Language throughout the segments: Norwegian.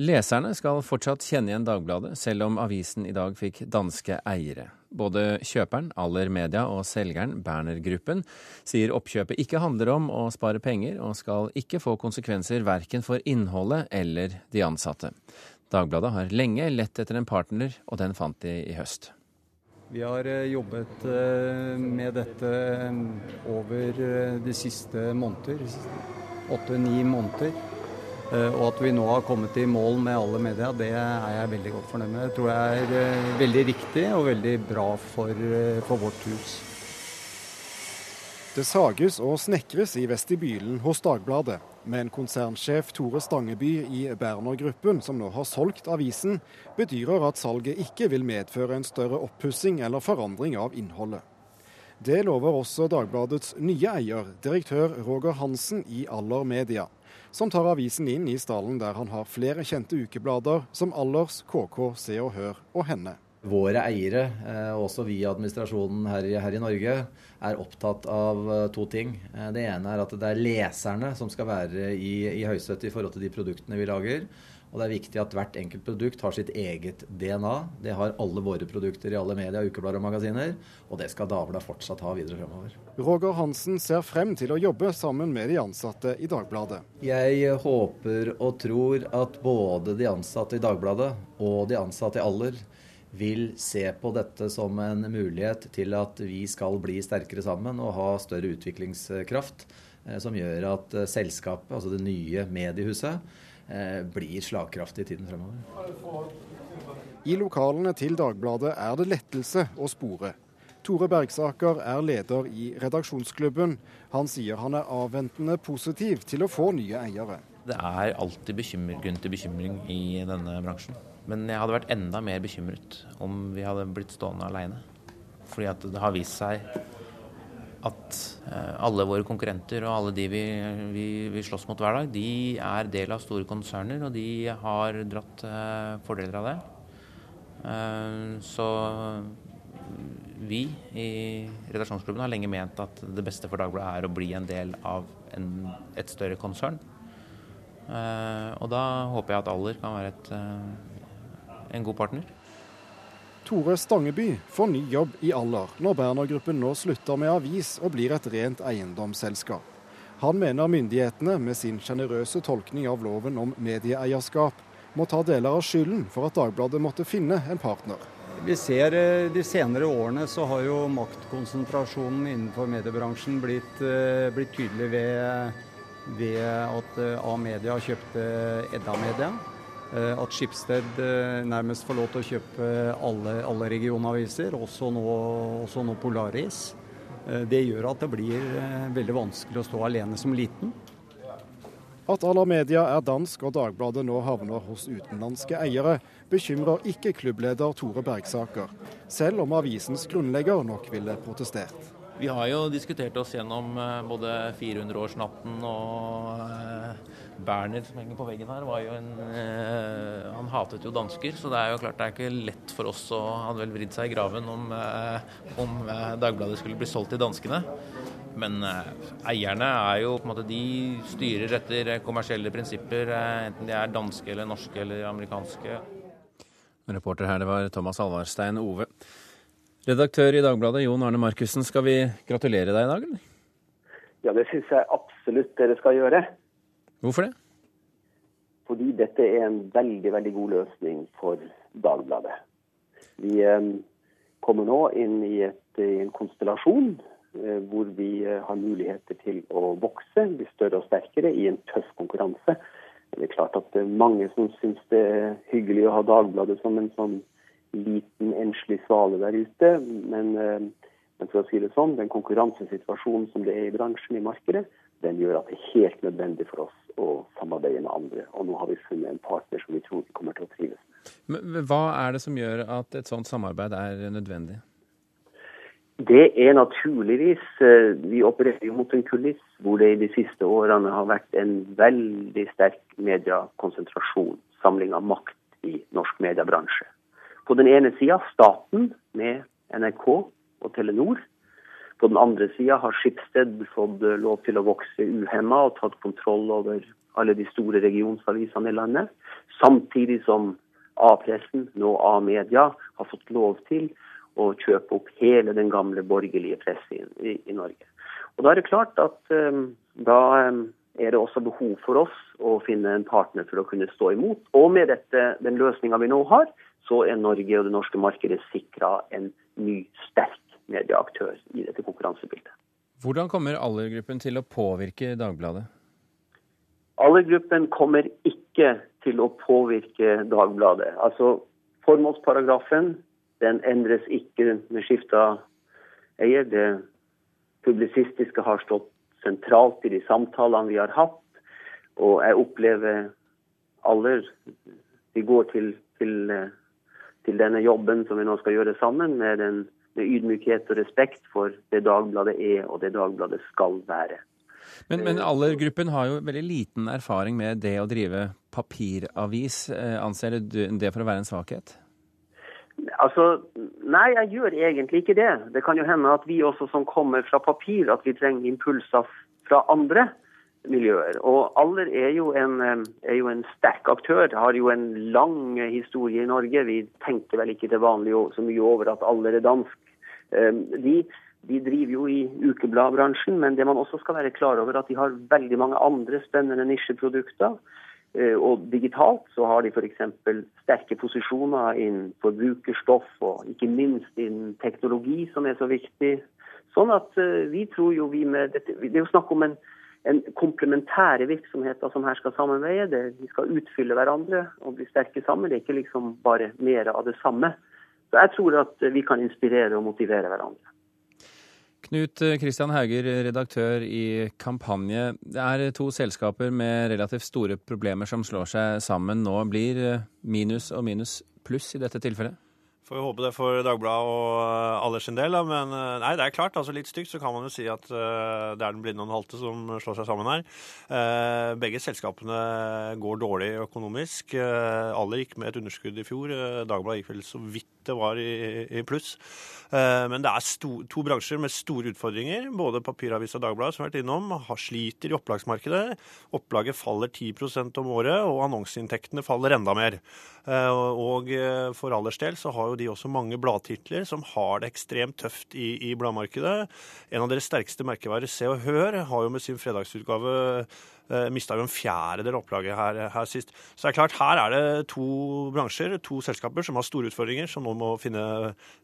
Leserne skal fortsatt kjenne igjen Dagbladet, selv om avisen i dag fikk danske eiere. Både kjøperen, Aller Media, og selgeren, Berner-gruppen, sier oppkjøpet ikke handler om å spare penger, og skal ikke få konsekvenser verken for innholdet eller de ansatte. Dagbladet har lenge lett etter en partner, og den fant de i høst. Vi har eh, jobbet eh, med dette over eh, de siste måneder, åtte-ni måneder. Eh, og at vi nå har kommet i mål med alle media, det er jeg veldig godt fornøyd med. Det tror jeg er eh, veldig riktig og veldig bra for, eh, for vårt hus. Det sages og snekres i vestibylen hos Dagbladet, men konsernsjef Tore Stangeby i Berner-gruppen, som nå har solgt avisen, bedyrer at salget ikke vil medføre en større oppussing eller forandring av innholdet. Det lover også Dagbladets nye eier, direktør Roger Hansen i Aller Media som tar avisen inn i stallen der han har flere kjente ukeblader som Allers, KK, Se og Hør og Henne. Våre eiere, eh, også vi i administrasjonen her i, her i, Norge, er opptatt av eh, to ting. Eh, det ene er at det er leserne som skal være i, i høysetet i forhold til de produktene vi lager. Og det er viktig at hvert enkelt produkt har sitt eget DNA. Det har alle våre produkter i alle media, ukeblader og magasiner. Og det skal Dagbladet fortsatt ha videre fremover. Roger Hansen ser frem til å jobbe sammen med de ansatte i Dagbladet. Jeg håper og tror at både de ansatte i Dagbladet og de ansatte i Aller vil se på dette som en mulighet til at vi skal bli sterkere sammen og ha større utviklingskraft, som gjør at eh, selskapet, altså det nye mediehuset, Eh, blir slagkraftig i tiden fremover. I lokalene til Dagbladet er det lettelse å spore. Tore Bergsaker er leder i redaksjonsklubben. Han sier han er avventende positiv til å få nye eiere. Det er alltid grunn til bekymring i denne bransjen. Men jeg hadde vært enda mer bekymret om vi hadde blitt stående alene. Fordi at det har vist seg at eh, alle våre konkurrenter og alle de vi, vi, vi, slåss mot hver dag, de er del av store konserner, og de har dratt uh, fordeler av det. Uh, så vi i redaksjonsklubben har lenge ment at det beste for Dagbladet er å bli en del av en, et større konsern. Og da håper jeg at Aller kan være et, en god partner. Tore Stangeby får ny jobb i alder når Berner-gruppen nå slutter med avis og blir et rent eiendomsselskap. Han mener myndighetene med sin sjenerøse tolkning av loven om medieeierskap må ta deler av skylden for at Dagbladet måtte finne en partner. Vi ser eh, De senere årene så har jo maktkonsentrasjonen innenfor mediebransjen blitt, eh, blitt tydelig ved, ved at eh, A-media kjøpte Edda Media. Eh, at Skipsted eh, nærmest får lov til å kjøpe alle, alle regionaviser, også nå, også nå, Polaris. Eh, det gjør at det blir veldig vanskelig å stå alene som liten. At Alamedia er dansk og Dagbladet nå havner hos utenlandske eiere, bekymrer ikke klubbleder Tore Bergsaker, selv om avisens grunnlegger nok ville protestert. Vi har jo diskutert oss gjennom både 400-årsnatten og Berner som henger på veggen her, var jo en eh, Han hatet jo dansker, så det er jo klart det er ikke lett for oss å hadde vel vridd seg i graven om, eh, om eh, Dagbladet skulle bli solgt til danskene. Men eh, eierne er jo på en måte De styrer etter kommersielle prinsipper, eh, enten de er danske eller norske eller amerikanske. Reporter her, det var Thomas Alvarstein Ove. Redaktør i Dagbladet, Jon Arne Markussen, skal vi gratulere deg i dag, eller? Ja, det syns jeg absolutt dere skal gjøre. Hvorfor det? Fordi dette er en veldig veldig god løsning for Dagbladet. Vi eh, kommer nå inn i, et, i en konstellasjon eh, hvor vi eh, har muligheter til å vokse, bli større og sterkere i en tøff konkurranse. Det er klart at det er mange som syns det er hyggelig å ha Dagbladet som en sånn liten, enslig svale der ute. Men, men for å si det sånn, den konkurransesituasjonen som det er i bransjen, i markedet, den gjør at det er helt nødvendig for oss å samarbeide med andre. Og nå har vi funnet en partner som vi tror vi kommer til å trives med. Men hva er det som gjør at et sånt samarbeid er nødvendig? Det er naturligvis eh, Vi opererer jo mot en kuliss hvor det i de siste årene har vært en veldig sterk mediekonsentrasjon, samling av makt i norsk mediebransje. På den ene sida staten med NRK og Telenor. På den andre sida har Skipsted fått lov til å vokse uhemma og tatt kontroll over alle de store regionsavisene i landet. Samtidig som A-pressen, nå A-media, har fått lov til å kjøpe opp hele den gamle borgerlige pressen i, i, Norge. Og Da er det klart at um, da um, er det også behov for oss å finne en partner for å kunne stå imot. Og med dette, den løsninga vi nå har, så er Norge og det norske markedet sikra en ny, sterk medieaktør i dette konkurransebildet. Hvordan kommer Allergruppen til å påvirke Dagbladet? Allergruppen kommer ikke til å påvirke Dagbladet. Altså, Formålsparagrafen den endres ikke med skifte av eier. Det publisistiske har stått sentralt i de samtalene vi har hatt. Og jeg opplever aller Vi går til, til, til denne jobben som vi nå skal gjøre sammen, med, den, med ydmykhet og respekt for det Dagbladet er og det Dagbladet skal være. Men, men aldergruppen har jo veldig liten erfaring med det å drive papiravis. Eh, anser du det for å være en svakhet? Altså, Nei, jeg gjør egentlig ikke det. Det kan jo hende at vi også som kommer fra papir, at vi trenger impulser fra andre miljøer. Og Aller er jo en, er jo en sterk aktør, har jo en lang historie i Norge. Vi tenker vel ikke til vanlig så mye over at Aller er dansk. De, de driver jo i ukebladbransjen, men det man også skal være klar over, at de har veldig mange andre spennende nisjeprodukter. Eh, og digitalt så har de f.eks. sterke posisjoner innen forbrukerstoff og ikke minst innen teknologi, som er så viktig. Sånn at eh, vi tror jo vi med dette Det er jo snakk om en, en komplementære virksomheter som her skal samarbeide. De skal utfylle hverandre og bli sterke sammen. Det er ikke liksom bare mer av det samme. Så jeg tror at vi kan inspirere og motivere hverandre. Knut Kristian Hauger, redaktør i Kampanje. Det er to selskaper med relativt store problemer som slår seg sammen nå. Blir minus og minus pluss i dette tilfellet? Får vi håpe det for Dagbladet og alle sin del. Men eh, nei, det er klart, altså litt stygt så kan man jo si at uh, det er den blinde og den halte som slår seg sammen her. Uh, begge selskapene går dårlig økonomisk. Alle gikk med et underskudd i fjor. Dagbladet gikk vel så vidt det var i, i pluss. Eh, men det er sto, to bransjer med store utfordringer. Både papiravis og Dagbladet som har vært innom, har sliter i opplagsmarkedet. Opplaget faller 10% om året, og annonseinntektene faller enda mer. Eh, og for allers del så har jo de også mange bladtitler som har det ekstremt tøft i, i bladmarkedet. En av deres sterkeste merkevarer, Se og Hør, har jo med sin fredagsutgave Mista jo en fjerdedel opplaget her, her, sist. Så det er klart, her er det to bransjer, to selskaper, som har store utfordringer, som nå må finne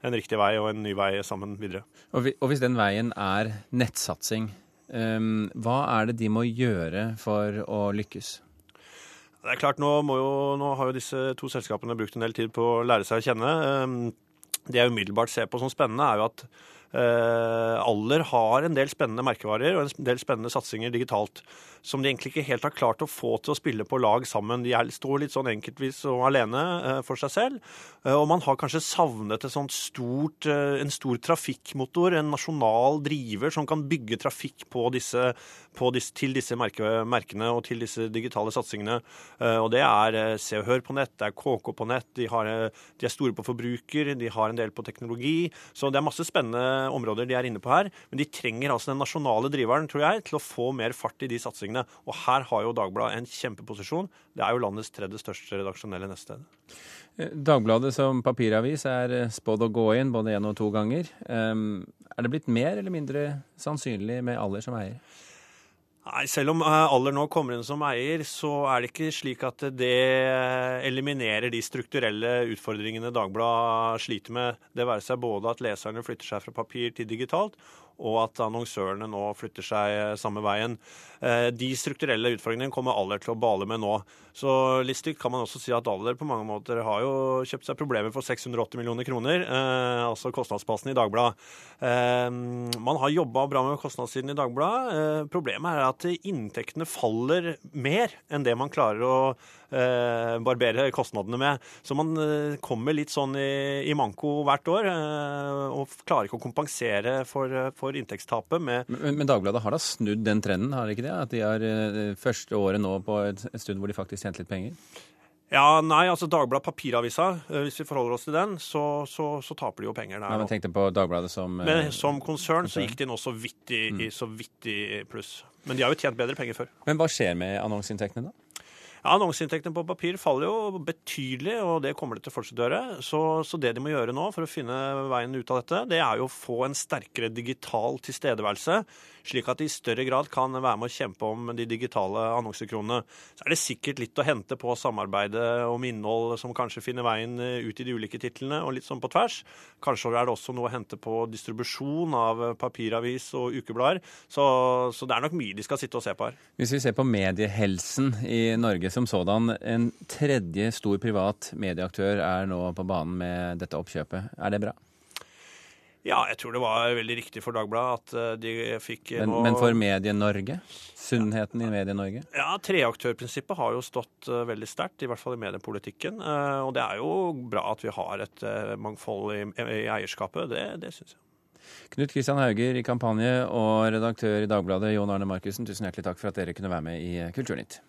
en riktig vei og en ny vei sammen videre. Og, hvis den veien er nettsatsing, um, hva er det de må gjøre for å lykkes? Det er klart, nå, jo, nå, har jo disse to selskapene brukt en del tid på å lære seg å kjenne. Um, det jeg umiddelbart ser på som spennende, er jo at Uh, Aller har en del spennende merkevarer og en del spennende satsinger digitalt som de egentlig ikke helt har klart å få til å spille på lag sammen. De står litt sånn enkeltvis og alene uh, for seg selv. Uh, og man har kanskje savnet stort, en stor trafikkmotor, en nasjonal driver som kan bygge trafikk på disse, på disse, til disse merke, merkene og til disse digitale satsingene. og det er Se og Hør på nett, det er KK på nett, de, har, de er store på forbruker, de har en del på teknologi. Så det er masse spennende områder de er inne på her. Men de trenger altså den nasjonale driveren, tror jeg, til å få mer fart i de satsingene. Og her har jo Dagbladet en kjempeposisjon. Det er jo landets tredje største redaksjonelle nettsted. Eh, Dagbladet som papiravis er eh, spådd å gå inn både én og to ganger. Er det blitt mer eller mindre sannsynlig med Aller som eier? Nei, Selv om eh, Aller nå kommer inn som eier, så er det ikke slik at det eliminerer de strukturelle utfordringene Dagbladet sliter med. Det være seg både at leserne flytter seg fra papir til digitalt, og at annonsørene nå flytter seg eh, samme veien. Eh, de strukturelle utfordringene kommer Aller til å bale med nå. Så litt stygt kan man også si at Aller på mange måter har jo kjøpt seg problemer for 680 millioner kroner, eh, altså kostnadsbasen i Dagbladet. Man har jobba bra med kostnadssiden i Dagbladet. Problemet er at inntektene faller mer enn det man klarer å eh, barbere kostnadene med. Så man eh, kommer litt sånn i, i manko hvert år eh, og klarer ikke å kompensere for, for inntektstapet med men, men, Dagbladet har da snudd den trenden, har de ikke det? At de har eh, første året nå på et, et stund hvor de faktisk tjente litt penger? Ja, nei, altså Dagbladet papiravisa, eh, hvis vi forholder oss til den, så, så, så taper de jo penger der. Ja, men tenkte på Dagbladet som eh, Men som konsern så gikk de nå så vidt i, Mm. så vidt i pluss. Men de har jo tjent bedre penger før. Men hva skjer med annonseinntektene, da? Ja, Annonseinntektene på papir faller jo betydelig, og det kommer det til å fortsette å gjøre. Så, så det de må gjøre nå for å finne veien ut av dette, det er jo å få en sterkere digital tilstedeværelse, slik at de i større grad kan være med å kjempe om de digitale annonsekronene. Så er det sikkert litt å hente på samarbeidet om innhold som kanskje finner veien ut i de ulike titlene, og litt sånn på tvers. Kanskje er det også noe å hente på distribusjon av papiravis og ukeblader. Så, så det er nok mye de skal sitte og se på her. Hvis vi ser på mediehelsen i Norge som sådan, en tredje stor privat medieaktør er nå på banen med dette oppkjøpet. Er det bra? Ja, jeg tror det var veldig riktig for Dagbladet at eh, de fikk Men, nå men for Medie-Norge? Sunnheten i Medie-Norge? Ja, Treaktørprinsippet har jo stått eh, veldig sterkt, i hvert fall i mediepolitikken. Eh, og det er jo bra at vi har et mangfold i, i eierskapet. Det, det syns jeg. Knut Kristian Hauger i kampanje og redaktør i Dagbladet Jon Arne Markussen, tusen hjertelig takk for at dere kunne være med i Kulturnytt.